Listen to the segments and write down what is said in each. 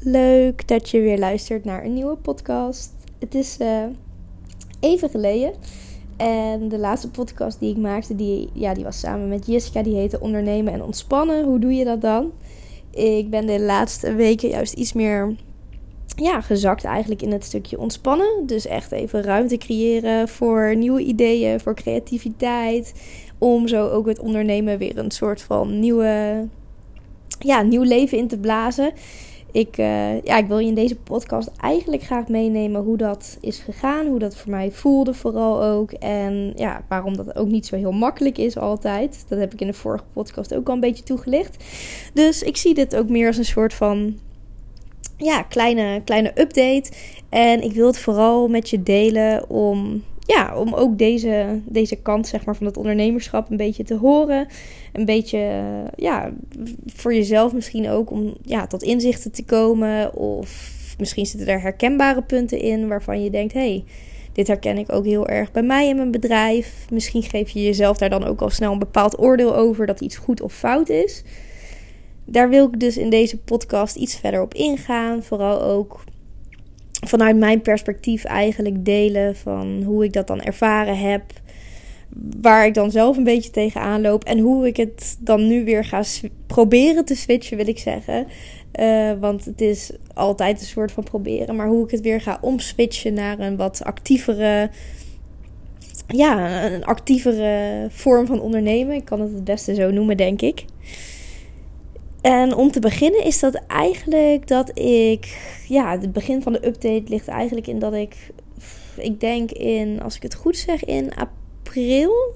Leuk dat je weer luistert naar een nieuwe podcast. Het is uh, even geleden. En de laatste podcast die ik maakte, die, ja, die was samen met Jessica. Die heette Ondernemen en Ontspannen. Hoe doe je dat dan? Ik ben de laatste weken juist iets meer ja, gezakt eigenlijk in het stukje ontspannen. Dus echt even ruimte creëren voor nieuwe ideeën, voor creativiteit. Om zo ook het ondernemen weer een soort van nieuwe, ja, nieuw leven in te blazen. Ik, uh, ja, ik wil je in deze podcast eigenlijk graag meenemen hoe dat is gegaan. Hoe dat voor mij voelde vooral ook. En ja, waarom dat ook niet zo heel makkelijk is altijd. Dat heb ik in de vorige podcast ook al een beetje toegelicht. Dus ik zie dit ook meer als een soort van ja, kleine, kleine update. En ik wil het vooral met je delen om, ja, om ook deze, deze kant zeg maar, van het ondernemerschap een beetje te horen. Een beetje ja, voor jezelf misschien ook om ja, tot inzichten te komen. Of misschien zitten er herkenbare punten in waarvan je denkt: hey, dit herken ik ook heel erg bij mij in mijn bedrijf. Misschien geef je jezelf daar dan ook al snel een bepaald oordeel over dat iets goed of fout is daar wil ik dus in deze podcast iets verder op ingaan. Vooral ook vanuit mijn perspectief eigenlijk delen van hoe ik dat dan ervaren heb. Waar ik dan zelf een beetje tegenaan loop. En hoe ik het dan nu weer ga proberen te switchen, wil ik zeggen. Uh, want het is altijd een soort van proberen. Maar hoe ik het weer ga omswitchen naar een wat actievere. Ja, een actievere vorm van ondernemen. Ik kan het het beste zo noemen, denk ik. En om te beginnen is dat eigenlijk dat ik, ja, het begin van de update ligt eigenlijk in dat ik, ik denk in, als ik het goed zeg, in april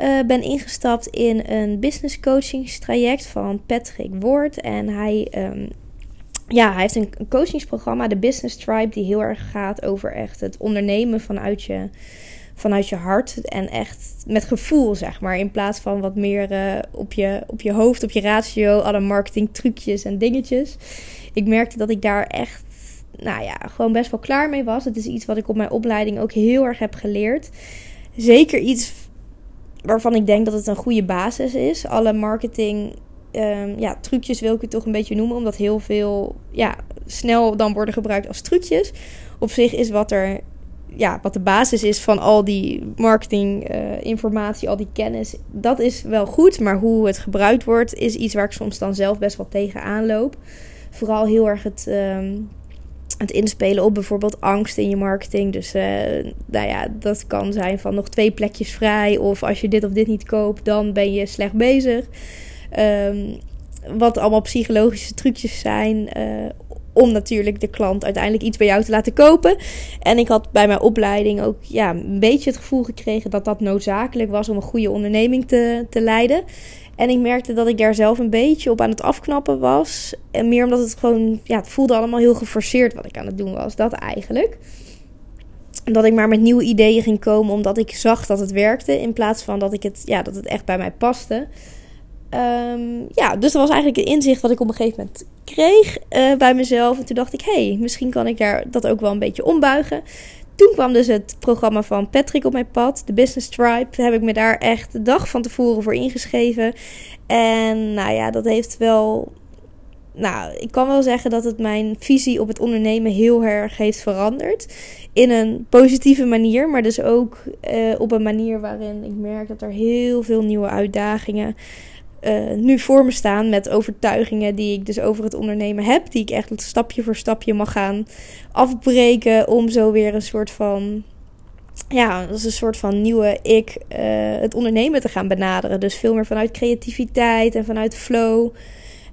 uh, ben ingestapt in een business coachingstraject van Patrick Woord. En hij, um, ja, hij heeft een coachingsprogramma, de Business Tribe, die heel erg gaat over echt het ondernemen vanuit je vanuit je hart en echt met gevoel, zeg maar. In plaats van wat meer uh, op, je, op je hoofd, op je ratio, alle marketing trucjes en dingetjes. Ik merkte dat ik daar echt, nou ja, gewoon best wel klaar mee was. Het is iets wat ik op mijn opleiding ook heel erg heb geleerd. Zeker iets waarvan ik denk dat het een goede basis is. Alle marketing um, ja, trucjes wil ik het toch een beetje noemen, omdat heel veel ja, snel dan worden gebruikt als trucjes. Op zich is wat er ja, wat de basis is van al die marketinginformatie, uh, al die kennis, dat is wel goed. Maar hoe het gebruikt wordt, is iets waar ik soms dan zelf best wel tegenaan loop. Vooral heel erg het, uh, het inspelen op bijvoorbeeld angst in je marketing. Dus uh, nou ja, dat kan zijn van nog twee plekjes vrij. Of als je dit of dit niet koopt, dan ben je slecht bezig. Um, wat allemaal psychologische trucjes zijn uh, om natuurlijk de klant uiteindelijk iets bij jou te laten kopen. En ik had bij mijn opleiding ook ja, een beetje het gevoel gekregen dat dat noodzakelijk was om een goede onderneming te, te leiden. En ik merkte dat ik daar zelf een beetje op aan het afknappen was. En meer omdat het gewoon, ja, het voelde allemaal heel geforceerd wat ik aan het doen was. Dat eigenlijk. Dat ik maar met nieuwe ideeën ging komen omdat ik zag dat het werkte. In plaats van dat, ik het, ja, dat het echt bij mij paste. Um, ja, dus dat was eigenlijk een inzicht wat ik op een gegeven moment kreeg uh, bij mezelf. En toen dacht ik, hey, misschien kan ik daar dat ook wel een beetje ombuigen. Toen kwam dus het programma van Patrick op mijn pad, de Business Tribe. Heb ik me daar echt de dag van tevoren voor ingeschreven. En nou ja, dat heeft wel. Nou, ik kan wel zeggen dat het mijn visie op het ondernemen heel erg heeft veranderd. In een positieve manier, maar dus ook uh, op een manier waarin ik merk dat er heel veel nieuwe uitdagingen uh, nu voor me staan met overtuigingen die ik dus over het ondernemen heb. Die ik echt stapje voor stapje mag gaan afbreken om zo weer een soort van ja, dat is een soort van nieuwe ik uh, het ondernemen te gaan benaderen. Dus veel meer vanuit creativiteit en vanuit flow.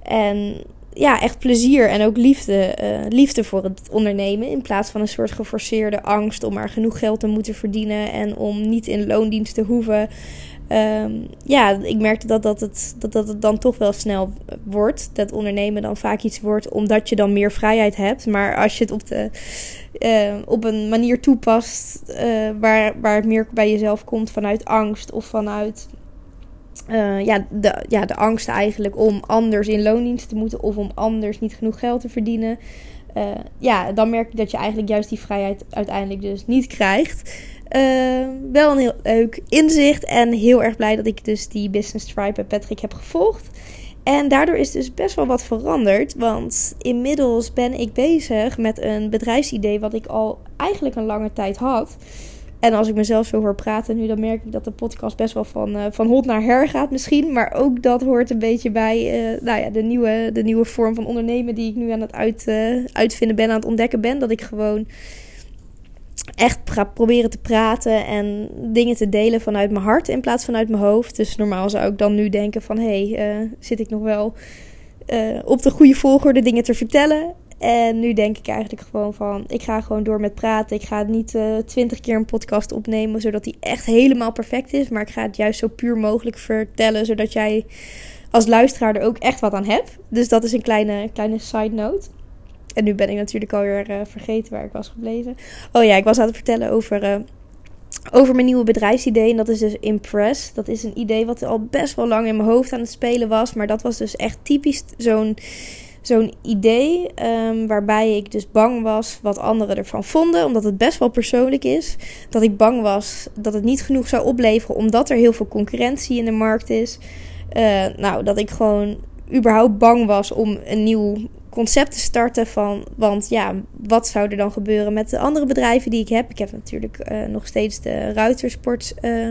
En ja, echt plezier en ook liefde, uh, liefde voor het ondernemen. In plaats van een soort geforceerde angst om maar genoeg geld te moeten verdienen en om niet in loondienst te hoeven. Um, ja, ik merkte dat, dat, het, dat, dat het dan toch wel snel wordt. Dat ondernemen dan vaak iets wordt omdat je dan meer vrijheid hebt. Maar als je het op, de, uh, op een manier toepast uh, waar, waar het meer bij jezelf komt vanuit angst of vanuit uh, ja, de, ja, de angst eigenlijk om anders in loondienst te moeten of om anders niet genoeg geld te verdienen. Uh, ja, dan merk je dat je eigenlijk juist die vrijheid uiteindelijk dus niet krijgt. Uh, wel een heel leuk inzicht en heel erg blij dat ik dus die Business Tribe bij Patrick heb gevolgd. En daardoor is dus best wel wat veranderd. Want inmiddels ben ik bezig met een bedrijfsidee wat ik al eigenlijk een lange tijd had. En als ik mezelf zo hoor praten nu, dan merk ik dat de podcast best wel van, uh, van hot naar her gaat misschien. Maar ook dat hoort een beetje bij uh, nou ja, de, nieuwe, de nieuwe vorm van ondernemen die ik nu aan het uit, uh, uitvinden ben, aan het ontdekken ben. Dat ik gewoon echt ga proberen te praten en dingen te delen vanuit mijn hart in plaats van uit mijn hoofd. Dus normaal zou ik dan nu denken van, hé, hey, zit ik nog wel op de goede volgorde dingen te vertellen? En nu denk ik eigenlijk gewoon van, ik ga gewoon door met praten. Ik ga niet eh, twintig keer een podcast opnemen, zodat die echt helemaal perfect is. Maar ik ga het juist zo puur mogelijk vertellen, zodat jij als luisteraar er ook echt wat aan hebt. Dus dat is een kleine, kleine side note. En nu ben ik natuurlijk alweer uh, vergeten waar ik was gebleven. Oh ja, ik was aan het vertellen over, uh, over mijn nieuwe bedrijfsidee. En dat is dus Impress. Dat is een idee wat al best wel lang in mijn hoofd aan het spelen was. Maar dat was dus echt typisch zo'n zo'n idee um, waarbij ik dus bang was wat anderen ervan vonden, omdat het best wel persoonlijk is. Dat ik bang was dat het niet genoeg zou opleveren, omdat er heel veel concurrentie in de markt is. Uh, nou, dat ik gewoon überhaupt bang was om een nieuw concept te starten van, want ja, wat zou er dan gebeuren met de andere bedrijven die ik heb? Ik heb natuurlijk uh, nog steeds de Ruitersport uh,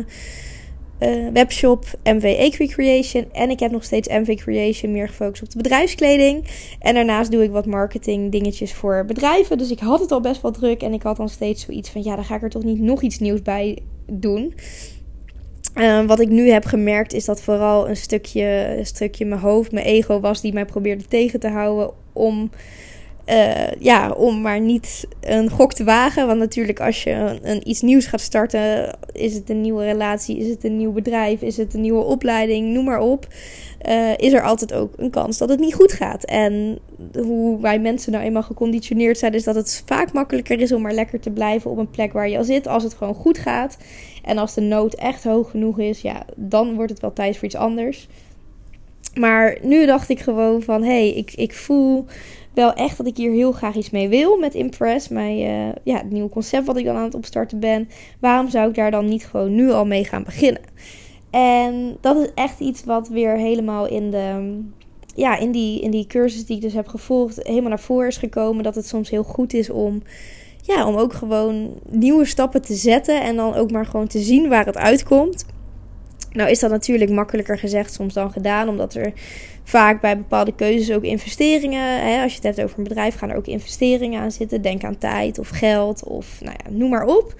uh, webshop MV Creation. En ik heb nog steeds MV Creation meer gefocust op de bedrijfskleding. En daarnaast doe ik wat marketing dingetjes voor bedrijven. Dus ik had het al best wel druk. En ik had dan steeds zoiets van, ja, dan ga ik er toch niet nog iets nieuws bij doen. Uh, wat ik nu heb gemerkt is dat vooral een stukje, een stukje mijn hoofd, mijn ego was die mij probeerde tegen te houden om uh, ja, om maar niet een gok te wagen. Want natuurlijk, als je een, iets nieuws gaat starten, is het een nieuwe relatie, is het een nieuw bedrijf, is het een nieuwe opleiding, noem maar op. Uh, is er altijd ook een kans dat het niet goed gaat. En hoe wij mensen nou eenmaal geconditioneerd zijn, is dat het vaak makkelijker is om maar lekker te blijven op een plek waar je al zit. Als het gewoon goed gaat. En als de nood echt hoog genoeg is, ja, dan wordt het wel tijd voor iets anders. Maar nu dacht ik gewoon van, hé, hey, ik, ik voel wel echt dat ik hier heel graag iets mee wil met Impress. Mijn, uh, ja, het nieuwe concept wat ik dan aan het opstarten ben. Waarom zou ik daar dan niet gewoon nu al mee gaan beginnen? En dat is echt iets wat weer helemaal in de... Ja, in die, in die cursus die ik dus heb gevolgd, helemaal naar voren is gekomen. Dat het soms heel goed is om ja, om ook gewoon nieuwe stappen te zetten en dan ook maar gewoon te zien waar het uitkomt. Nou is dat natuurlijk makkelijker gezegd soms dan gedaan, omdat er vaak bij bepaalde keuzes ook investeringen, hè, als je het hebt over een bedrijf, gaan er ook investeringen aan zitten. Denk aan tijd of geld of nou ja, noem maar op.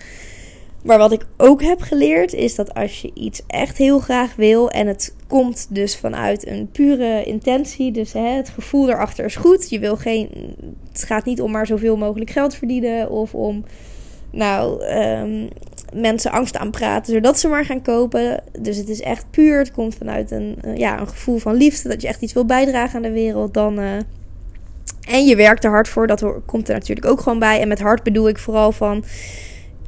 Maar wat ik ook heb geleerd is dat als je iets echt heel graag wil en het komt dus vanuit een pure intentie, dus hè, het gevoel erachter is goed. Je wil geen, het gaat niet om maar zoveel mogelijk geld verdienen of om nou um, mensen angst aanpraten zodat ze maar gaan kopen. Dus het is echt puur. Het komt vanuit een, ja, een gevoel van liefde. Dat je echt iets wil bijdragen aan de wereld. Dan, uh, en je werkt er hard voor. Dat komt er natuurlijk ook gewoon bij. En met hard bedoel ik vooral van.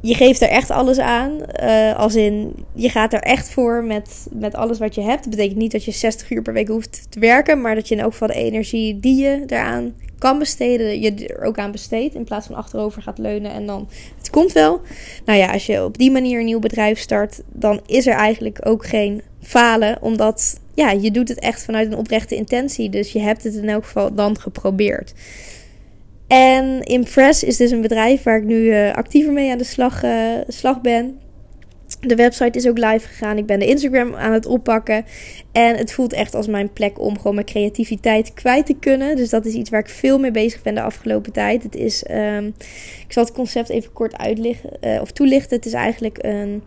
Je geeft er echt alles aan. Uh, als in, je gaat er echt voor met, met alles wat je hebt. Dat betekent niet dat je 60 uur per week hoeft te werken. Maar dat je in elk geval de energie die je eraan kan besteden, je er ook aan besteedt. In plaats van achterover gaat leunen en dan het komt wel. Nou ja, als je op die manier een nieuw bedrijf start, dan is er eigenlijk ook geen falen. Omdat ja, je doet het echt vanuit een oprechte intentie. Dus je hebt het in elk geval dan geprobeerd. En Impress is dus een bedrijf waar ik nu uh, actiever mee aan de slag, uh, slag ben. De website is ook live gegaan. Ik ben de Instagram aan het oppakken. En het voelt echt als mijn plek om gewoon mijn creativiteit kwijt te kunnen. Dus dat is iets waar ik veel mee bezig ben de afgelopen tijd. Het is, um, ik zal het concept even kort uitleggen uh, of toelichten. Het is eigenlijk een,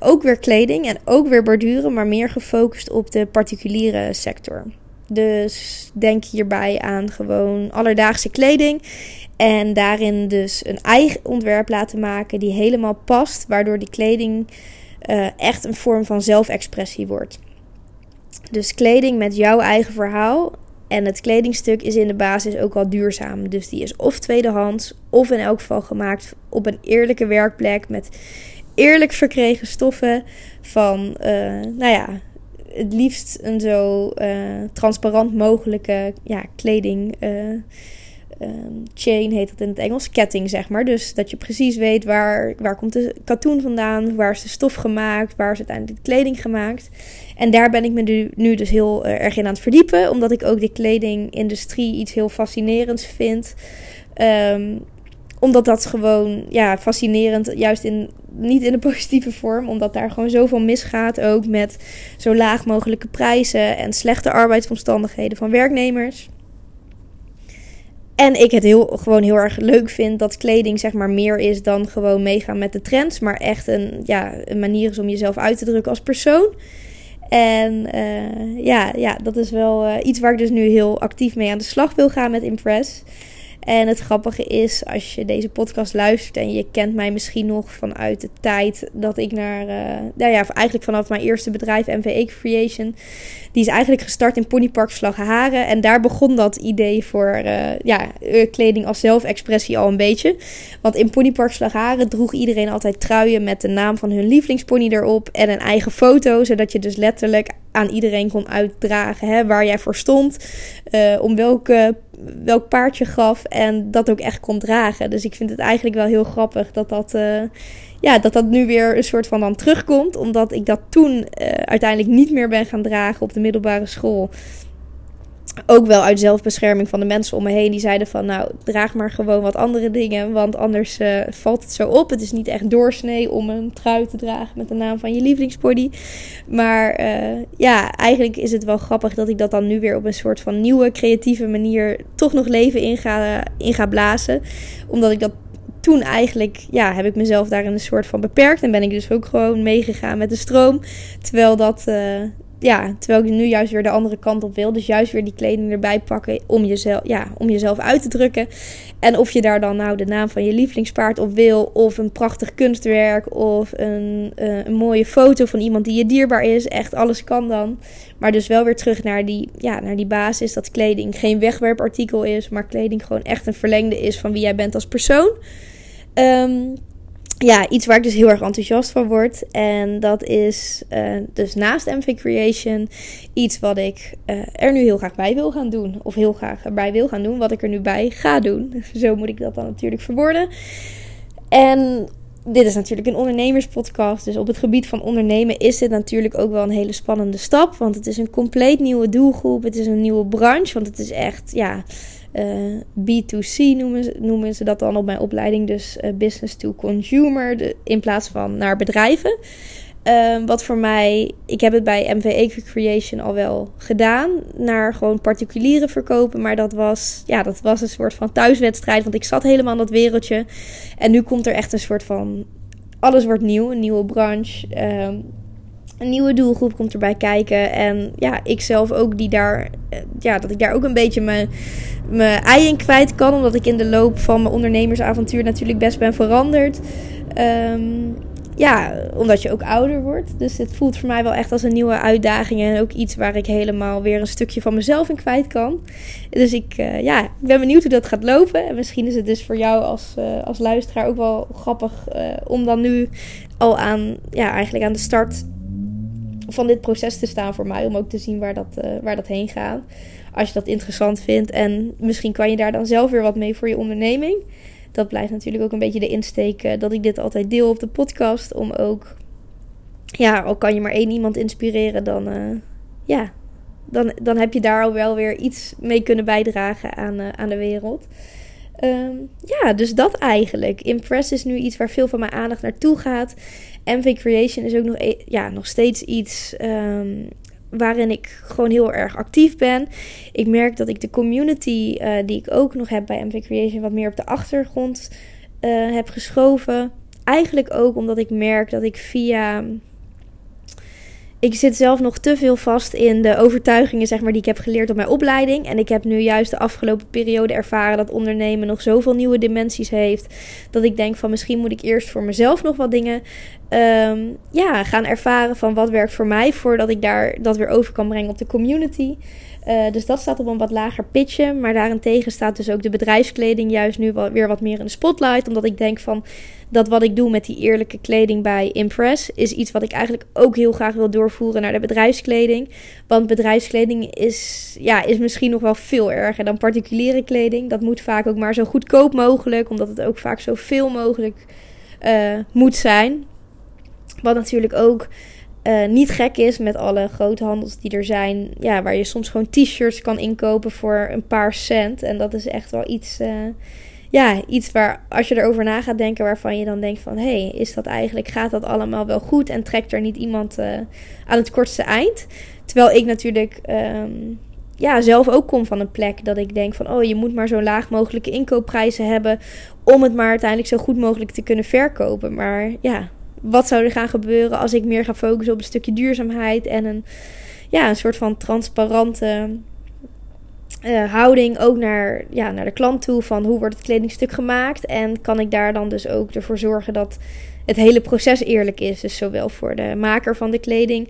ook weer kleding en ook weer borduren, maar meer gefocust op de particuliere sector. Dus denk hierbij aan gewoon alledaagse kleding. En daarin dus een eigen ontwerp laten maken die helemaal past, waardoor die kleding uh, echt een vorm van zelfexpressie wordt. Dus kleding met jouw eigen verhaal. En het kledingstuk is in de basis ook al duurzaam. Dus die is of tweedehands, of in elk geval gemaakt op een eerlijke werkplek met eerlijk verkregen stoffen van, uh, nou ja, het liefst een zo uh, transparant mogelijke ja, kleding um, chain heet dat in het Engels, ketting zeg maar. Dus dat je precies weet waar, waar komt de katoen vandaan, waar is de stof gemaakt, waar is uiteindelijk de kleding gemaakt. En daar ben ik me nu, nu dus heel uh, erg in aan het verdiepen, omdat ik ook de kledingindustrie iets heel fascinerends vind. Um, omdat dat gewoon ja, fascinerend, juist in, niet in de positieve vorm, omdat daar gewoon zoveel misgaat ook met zo laag mogelijke prijzen en slechte arbeidsomstandigheden van werknemers. En ik het heel, gewoon heel erg leuk vind dat kleding zeg maar meer is dan gewoon meegaan met de trends. Maar echt een, ja, een manier is om jezelf uit te drukken als persoon. En uh, ja, ja, dat is wel uh, iets waar ik dus nu heel actief mee aan de slag wil gaan met Impress. En het grappige is, als je deze podcast luistert en je kent mij misschien nog vanuit de tijd dat ik naar, uh, nou ja, eigenlijk vanaf mijn eerste bedrijf, MVE Creation, die is eigenlijk gestart in Ponypark Slagharen. En daar begon dat idee voor uh, ja, eh, kleding als zelfexpressie al een beetje. Want in Ponypark Slagharen droeg iedereen altijd truien met de naam van hun lievelingspony erop en een eigen foto, zodat je dus letterlijk aan iedereen kon uitdragen hè, waar jij voor stond, om welke welk paard je gaf en dat ook echt kon dragen. Dus ik vind het eigenlijk wel heel grappig dat dat, uh, ja, dat, dat nu weer een soort van dan terugkomt. Omdat ik dat toen uh, uiteindelijk niet meer ben gaan dragen op de middelbare school ook wel uit zelfbescherming van de mensen om me heen. Die zeiden van, nou, draag maar gewoon wat andere dingen. Want anders uh, valt het zo op. Het is niet echt doorsnee om een trui te dragen met de naam van je lievelingsbody. Maar uh, ja, eigenlijk is het wel grappig dat ik dat dan nu weer op een soort van nieuwe, creatieve manier... toch nog leven in ga, in ga blazen. Omdat ik dat toen eigenlijk, ja, heb ik mezelf daarin een soort van beperkt. En ben ik dus ook gewoon meegegaan met de stroom. Terwijl dat... Uh, ja, terwijl ik nu juist weer de andere kant op wil. Dus juist weer die kleding erbij pakken om jezelf, ja, om jezelf uit te drukken. En of je daar dan nou de naam van je lievelingspaard op wil, of een prachtig kunstwerk, of een, uh, een mooie foto van iemand die je dierbaar is. Echt alles kan dan. Maar dus wel weer terug naar die, ja, naar die basis dat kleding geen wegwerpartikel is, maar kleding gewoon echt een verlengde is van wie jij bent als persoon. Um, ja, iets waar ik dus heel erg enthousiast van word. En dat is uh, dus naast MV Creation iets wat ik uh, er nu heel graag bij wil gaan doen. Of heel graag erbij wil gaan doen, wat ik er nu bij ga doen. Zo moet ik dat dan natuurlijk verwoorden. En dit is natuurlijk een ondernemerspodcast. Dus op het gebied van ondernemen is dit natuurlijk ook wel een hele spannende stap. Want het is een compleet nieuwe doelgroep. Het is een nieuwe branche. Want het is echt, ja eh, B2C noemen ze, noemen ze dat dan op mijn opleiding. Dus uh, business to consumer in plaats van naar bedrijven. Uh, wat voor mij, ik heb het bij MV Creation al wel gedaan. Naar gewoon particuliere verkopen. Maar dat was, ja, dat was een soort van thuiswedstrijd. Want ik zat helemaal in dat wereldje. En nu komt er echt een soort van. Alles wordt nieuw, een nieuwe branche. Ehm, een nieuwe doelgroep komt erbij kijken. En ja, ik zelf ook die daar, eh, ja, dat ik daar ook een beetje mijn, mijn ei in kwijt kan. Omdat ik in de loop van mijn ondernemersavontuur natuurlijk best ben veranderd. Um, ja, omdat je ook ouder wordt. Dus het voelt voor mij wel echt als een nieuwe uitdaging. En ook iets waar ik helemaal weer een stukje van mezelf in kwijt kan. Dus ik, uh, ja, ik ben benieuwd hoe dat gaat lopen. En misschien is het dus voor jou als, uh, als luisteraar ook wel grappig om dan nu al aan, ja, eigenlijk aan de start van dit proces te staan voor mij. Om ook te zien waar dat, uh, waar dat heen gaat. Als je dat interessant vindt. En misschien kan je daar dan zelf weer wat mee voor je onderneming. Dat blijft natuurlijk ook een beetje de insteek uh, dat ik dit altijd deel op de podcast. Om ook, ja, al kan je maar één iemand inspireren, dan, uh, ja, dan, dan heb je daar al wel weer iets mee kunnen bijdragen aan, aan de wereld. Um, ja, dus dat eigenlijk. Impress is nu iets waar veel van mijn aandacht naartoe gaat. MV Creation is ook nog, e- ja, nog steeds iets um, waarin ik gewoon heel erg actief ben. Ik merk dat ik de community uh, die ik ook nog heb bij MV Creation wat meer op de achtergrond uh, heb geschoven. Eigenlijk ook omdat ik merk dat ik via ik zit zelf nog te veel vast in de overtuigingen zeg maar, die ik heb geleerd op mijn opleiding. En ik heb nu juist de afgelopen periode ervaren dat ondernemen nog zoveel nieuwe dimensies heeft. Dat ik denk van misschien moet ik eerst voor mezelf nog wat dingen um, ja, gaan ervaren van wat werkt voor mij. Voordat ik daar dat weer over kan brengen op de community. Uh, dus dat staat op een wat lager pitje. Maar daarentegen staat dus ook de bedrijfskleding juist nu wel, weer wat meer in de spotlight. Omdat ik denk van dat wat ik doe met die eerlijke kleding bij Impress is iets wat ik eigenlijk ook heel graag wil doorvoeren naar de bedrijfskleding. Want bedrijfskleding is, ja, is misschien nog wel veel erger dan particuliere kleding. Dat moet vaak ook maar zo goedkoop mogelijk, omdat het ook vaak zoveel mogelijk uh, moet zijn. Wat natuurlijk ook uh, niet gek is met alle groothandels die er zijn. Ja, waar je soms gewoon t-shirts kan inkopen voor een paar cent. En dat is echt wel iets. Uh, ja, iets waar als je erover na gaat denken, waarvan je dan denkt van hé, hey, is dat eigenlijk, gaat dat allemaal wel goed en trekt er niet iemand uh, aan het kortste eind? Terwijl ik natuurlijk um, ja, zelf ook kom van een plek dat ik denk van oh, je moet maar zo laag mogelijke inkoopprijzen hebben om het maar uiteindelijk zo goed mogelijk te kunnen verkopen. Maar ja, wat zou er gaan gebeuren als ik meer ga focussen op een stukje duurzaamheid en een, ja, een soort van transparante uh, houding ook naar, ja, naar de klant toe. Van hoe wordt het kledingstuk gemaakt? En kan ik daar dan dus ook ervoor zorgen dat het hele proces eerlijk is. Dus zowel voor de maker van de kleding.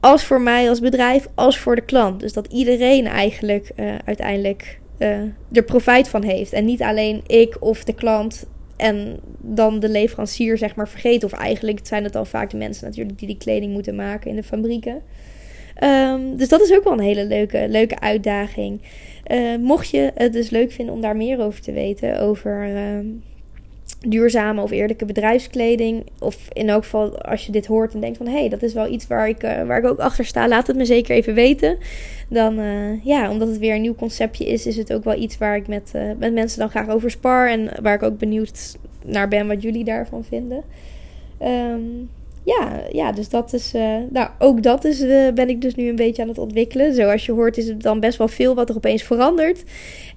Als voor mij als bedrijf, als voor de klant. Dus dat iedereen eigenlijk uh, uiteindelijk uh, er profijt van heeft. En niet alleen ik of de klant en dan de leverancier zeg maar vergeten. Of eigenlijk zijn het dan vaak de mensen natuurlijk die die kleding moeten maken in de fabrieken. Um, dus dat is ook wel een hele leuke, leuke uitdaging. Uh, mocht je het dus leuk vinden om daar meer over te weten, over uh, duurzame of eerlijke bedrijfskleding. Of in elk geval als je dit hoort en denkt van hé, hey, dat is wel iets waar ik, uh, waar ik ook achter sta, laat het me zeker even weten. Dan ja, omdat het weer een nieuw conceptje is, is het ook wel iets waar ik met, met mensen dan graag over spar. En waar ik ook benieuwd naar ben wat jullie daarvan vinden. Um, ja, ja, dus dat is. Uh, nou, ook dat is, uh, ben ik dus nu een beetje aan het ontwikkelen. Zoals je hoort, is het dan best wel veel wat er opeens verandert.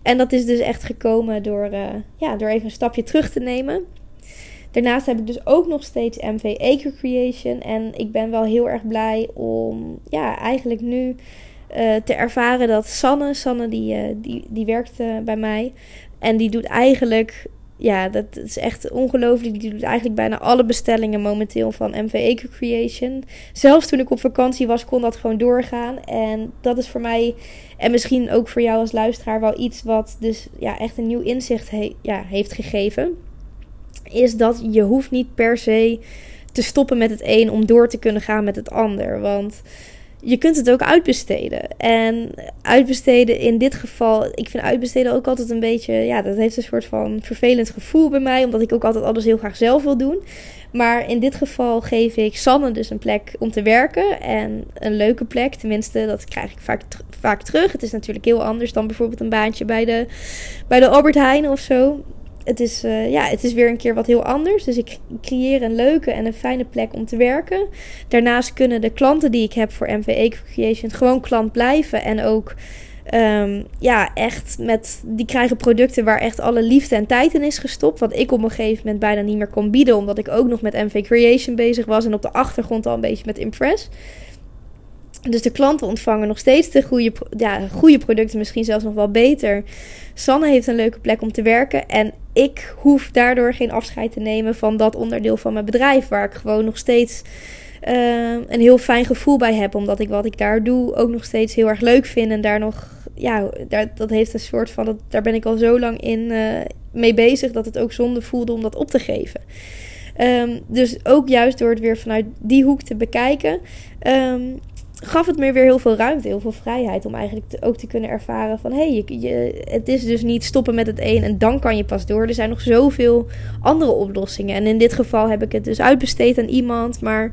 En dat is dus echt gekomen door, uh, ja, door even een stapje terug te nemen. Daarnaast heb ik dus ook nog steeds MV Eco Creation. En ik ben wel heel erg blij om ja, eigenlijk nu te ervaren dat Sanne, Sanne die, die, die werkt bij mij. En die doet eigenlijk ja, dat is echt ongelooflijk. Die doet eigenlijk bijna alle bestellingen momenteel van MV Eco Creation. Zelfs toen ik op vakantie was, kon dat gewoon doorgaan. En dat is voor mij, en misschien ook voor jou als luisteraar, wel iets wat dus ja, echt een nieuw inzicht ja, heeft gegeven. Is dat je hoeft niet per se te stoppen met het een om door te kunnen gaan met het ander. Want je kunt het ook uitbesteden. En uitbesteden in dit geval, ik vind uitbesteden ook altijd een beetje, ja, dat heeft een soort van vervelend gevoel bij mij, omdat ik ook altijd alles heel graag zelf wil doen. Maar in dit geval geef ik Sanne dus een plek om te werken. En een leuke plek, tenminste, dat krijg ik vaak, vaak terug. Het is natuurlijk heel anders dan bijvoorbeeld een baantje bij de, bij de Albert Heijn of zo het is, uh, ja, het is weer een keer wat heel anders. Dus ik creëer een leuke en een fijne plek om te werken. Daarnaast kunnen de klanten die ik heb voor MVE Creation gewoon klant blijven. En ook um, ja, echt met. Die krijgen producten waar echt alle liefde en tijd in is gestopt. Wat ik op een gegeven moment bijna niet meer kon bieden. Omdat ik ook nog met MV Creation bezig was. En op de achtergrond al een beetje met Impress. Dus de klanten ontvangen nog steeds de goede, ja, goede producten, misschien zelfs nog wel beter. Sanne heeft een leuke plek om te werken. En ik hoef daardoor geen afscheid te nemen van dat onderdeel van mijn bedrijf. Waar ik gewoon nog steeds uh, een heel fijn gevoel bij heb. Omdat ik wat ik daar doe ook nog steeds heel erg leuk vind. En daar nog, ja, daar, dat heeft een soort van, dat, daar ben ik al zo lang in uh, mee bezig. Dat het ook zonde voelde om dat op te geven. Um, dus ook juist door het weer vanuit die hoek te bekijken. Um, gaf het me weer heel veel ruimte, heel veel vrijheid om eigenlijk ook te kunnen ervaren van hé, hey, je, het is dus niet stoppen met het een en dan kan je pas door. Er zijn nog zoveel andere oplossingen. En in dit geval heb ik het dus uitbesteed aan iemand, maar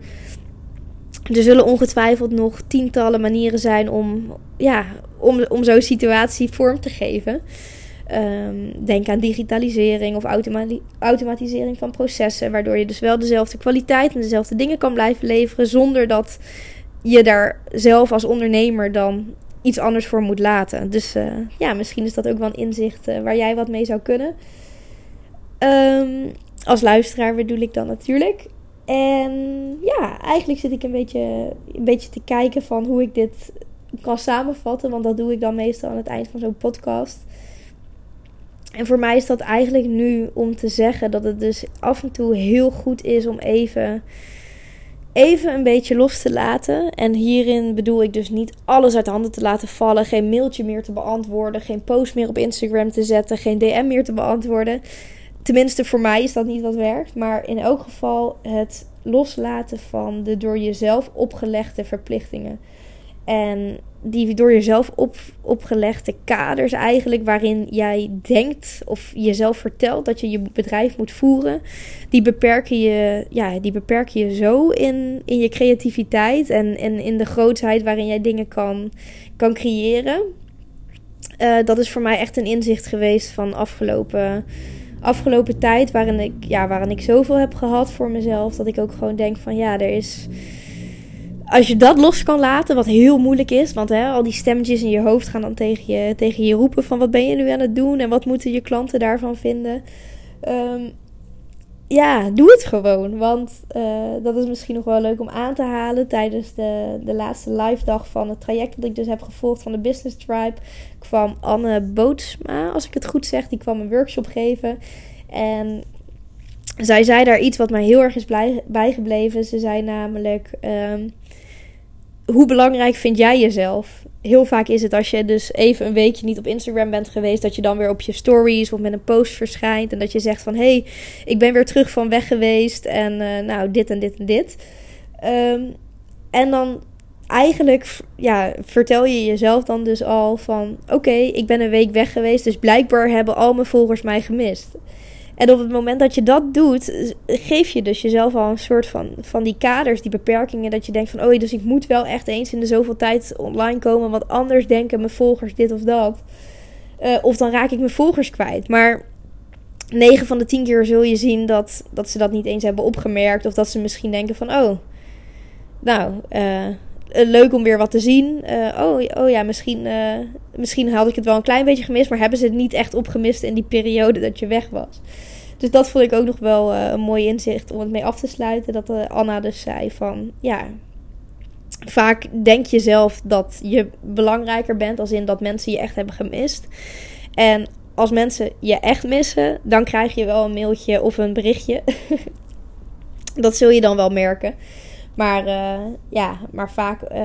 er zullen ongetwijfeld nog tientallen manieren zijn om, ja, om, om zo'n situatie vorm te geven. Um, denk aan digitalisering of automatisering van processen, waardoor je dus wel dezelfde kwaliteit en dezelfde dingen kan blijven leveren zonder dat je daar zelf als ondernemer dan iets anders voor moet laten. Dus uh, ja, misschien is dat ook wel een inzicht uh, waar jij wat mee zou kunnen. Um, als luisteraar bedoel ik dan natuurlijk. En ja, eigenlijk zit ik een beetje, een beetje te kijken van hoe ik dit kan samenvatten. Want dat doe ik dan meestal aan het eind van zo'n podcast. En voor mij is dat eigenlijk nu om te zeggen dat het dus af en toe heel goed is om even even een beetje los te laten. En hierin bedoel ik dus niet alles uit handen te laten vallen. Geen mailtje meer te beantwoorden. Geen post meer op Instagram te zetten. Geen DM meer te beantwoorden. Tenminste, voor mij is dat niet wat werkt. Maar in elk geval het loslaten van de door jezelf opgelegde verplichtingen. En die door jezelf op, opgelegde kaders eigenlijk, waarin jij denkt of jezelf vertelt dat je je bedrijf moet voeren, die beperken je, ja, die beperken je zo in, in je creativiteit en, en in de grootheid waarin jij dingen kan, kan creëren. Uh, dat is voor mij echt een inzicht geweest van afgelopen, afgelopen tijd, waarin ik, ja, waarin ik zoveel heb gehad voor mezelf, dat ik ook gewoon denk van ja, er is als je dat los kan laten, wat heel moeilijk is, want hè, al die stemmetjes in je hoofd gaan dan tegen je, tegen je roepen van wat ben je nu aan het doen en wat moeten je klanten daarvan vinden. Ehm, ja, doe het gewoon. Want uh, dat is misschien nog wel leuk om aan te halen. Tijdens de, de laatste live dag van het traject dat ik dus heb gevolgd van de Business Tribe, kwam Anne Bootsma, als ik het goed zeg, die kwam een workshop geven. En zij zei daar iets wat mij heel erg is bijgebleven. Ze zei namelijk: um, Hoe belangrijk vind jij jezelf? Heel vaak is het als je dus even een weekje niet op Instagram bent geweest, dat je dan weer op je stories of met een post verschijnt. En dat je zegt van hé, hey, ik ben weer terug van weg geweest. En uh, nou, dit en dit en dit. Um, en dan eigenlijk ja, vertel je jezelf dan dus al van oké, ik ben een week weg geweest. Dus blijkbaar hebben al mijn volgers mij gemist. En op het moment dat je dat doet, geef je dus jezelf al een soort van, van die kaders, die beperkingen. Dat je denkt van, oh, dus ik moet wel echt eens in de zoveel tijd online komen. Want anders denken mijn volgers dit of dat. Uh, of dan raak ik mijn volgers kwijt. Maar 9 van de 10 keer zul je zien dat, dat ze dat niet eens hebben opgemerkt. Of dat ze misschien denken van, oh, nou, uh, leuk om weer wat te zien. Uh, oh, oh ja, misschien, uh, misschien had ik het wel een klein beetje gemist. Maar hebben ze het niet echt opgemist in die periode dat je weg was. Dus dat vond ik ook nog wel een mooi inzicht om het mee af te sluiten. Dat Anna dus zei van ja. Vaak denk je zelf dat je belangrijker bent, als in dat mensen je echt hebben gemist. En als mensen je echt missen, dan krijg je wel een mailtje of een berichtje. dat zul je dan wel merken. Maar uh, ja, maar vaak uh,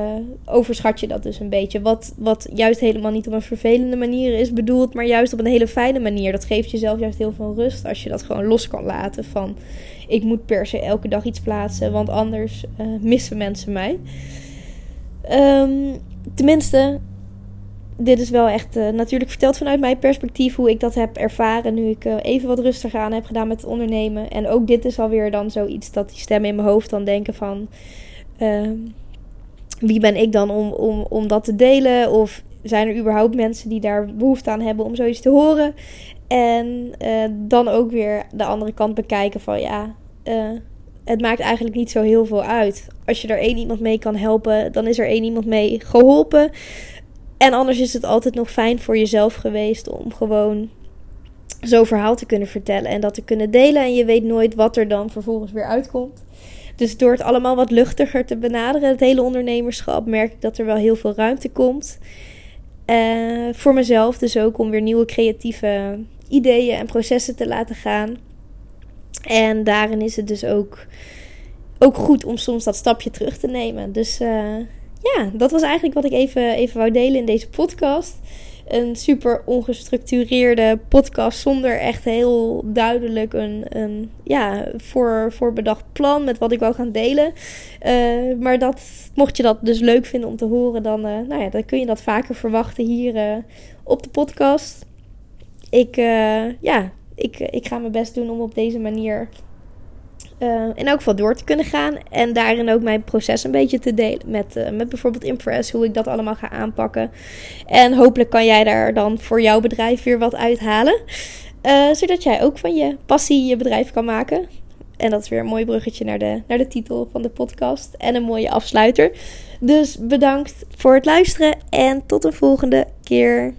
overschat je dat dus een beetje. Wat, wat juist helemaal niet op een vervelende manier is bedoeld, maar juist op een hele fijne manier. Dat geeft jezelf juist heel veel rust als je dat gewoon los kan laten. Van ik moet per se elke dag iets plaatsen, want anders uh, missen mensen mij. Um, tenminste, dit is wel echt uh, natuurlijk verteld vanuit mijn perspectief hoe ik dat heb ervaren nu ik uh, even wat rustiger aan heb gedaan met het ondernemen. En ook dit is alweer dan zoiets dat die stemmen in mijn hoofd dan denken van uh, wie ben ik dan om, om, om dat te delen? Of zijn er überhaupt mensen die daar behoefte aan hebben om zoiets te horen? En eh, dan ook weer de andere kant bekijken van ja, het maakt eigenlijk niet zo heel veel uit. Als je er één iemand mee kan helpen, dan is er één iemand mee geholpen. En anders is het altijd nog fijn voor jezelf geweest om gewoon zo'n verhaal te kunnen vertellen en dat te kunnen delen. En je weet nooit wat er dan vervolgens weer uitkomt. Dus door het allemaal wat luchtiger te benaderen, het hele ondernemerschap, merk ik dat er wel heel veel ruimte komt. Uh, voor mezelf dus ook om weer nieuwe creatieve ideeën en processen te laten gaan. En daarin is het dus ook, ook goed om soms dat stapje terug te nemen. Dus uh, ja, dat was eigenlijk wat ik even, even wou delen in deze podcast. Een super ongestructureerde podcast zonder echt heel duidelijk een, een ja, voor, voorbedacht plan met wat ik wou gaan delen. Uh, maar dat, mocht je dat dus leuk vinden om te horen, dan, uh, nou ja, dan kun je dat vaker verwachten hier uh, op de podcast. Ik, ja, ik, ik ga mijn best doen om op deze manier uh, in elk geval door te kunnen gaan. En daarin ook mijn proces een beetje te delen. Met, uh, met bijvoorbeeld Impress, hoe ik dat allemaal ga aanpakken. En hopelijk kan jij daar dan voor jouw bedrijf weer wat uithalen. Uh, zodat jij ook van je passie je bedrijf kan maken. En dat is weer een mooi bruggetje naar de, naar de titel van de podcast. En een mooie afsluiter. Dus bedankt voor het luisteren en tot een volgende keer.